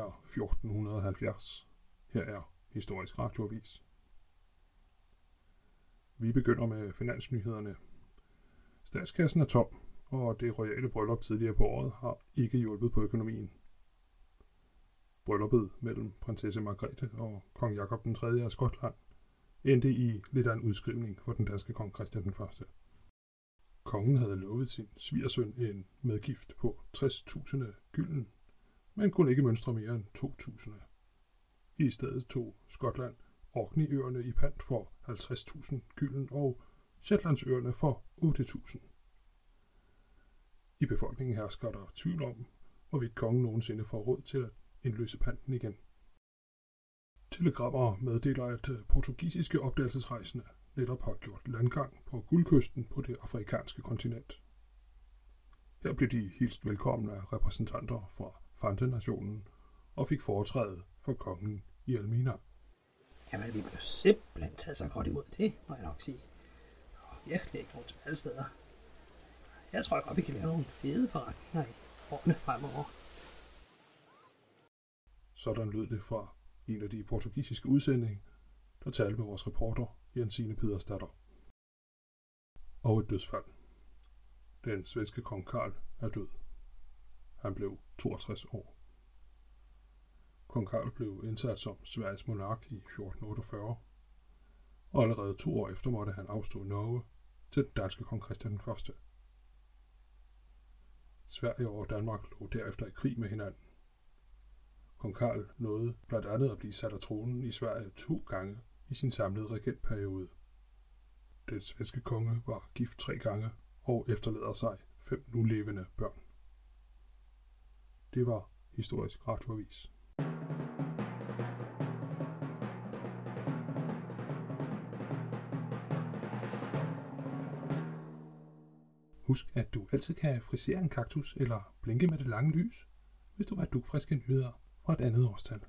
Er 1470. Her er Historisk Radioavis. Vi begynder med finansnyhederne. Statskassen er tom, og det royale bryllup tidligere på året har ikke hjulpet på økonomien. Brylluppet mellem prinsesse Margrethe og kong Jakob den 3. af Skotland endte i lidt af en udskrivning for den danske kong Christian den 1. Kongen havde lovet sin svigersøn en medgift på 60.000 gylden, men kunne ikke mønstre mere end 2.000. I stedet tog Skotland Orkneyøerne i pant for 50.000 gylden og Shetlandsøerne for 8.000. I befolkningen hersker der tvivl om, hvorvidt kongen nogensinde får råd til at indløse panten igen. Telegrammer meddeler, at øh, portugisiske opdagelsesrejsende netop har gjort landgang på guldkysten på det afrikanske kontinent. Her blev de hilst velkomne af repræsentanter fra Fante-nationen og fik foretræde for kongen i Almina. Jamen, vi blev simpelthen taget så godt imod det, må jeg nok sige. Og virkelig ikke nogen alle steder. Jeg tror godt, vi kan lave nogle fede forretninger i årene fremover. Sådan lød det fra en af de portugisiske udsendinge, der talte med vores reporter Jensine Pedersdatter. Og et dødsfald. Den svenske kong Karl er død. Han blev 62 år. Kong Karl blev indsat som Sveriges monark i 1448, og allerede to år efter måtte han afstå Norge til den danske kong Christian 1. Sverige og Danmark lå derefter i krig med hinanden. Kong Karl nåede blandt andet at blive sat af tronen i Sverige to gange i sin samlede regentperiode. Den svenske konge var gift tre gange og efterlader sig fem nulevende børn. Det var Historisk Radioavis. Husk, at du altid kan frisere en kaktus eller blinke med det lange lys, hvis du vil dugfriske nyheder fra et andet årstal.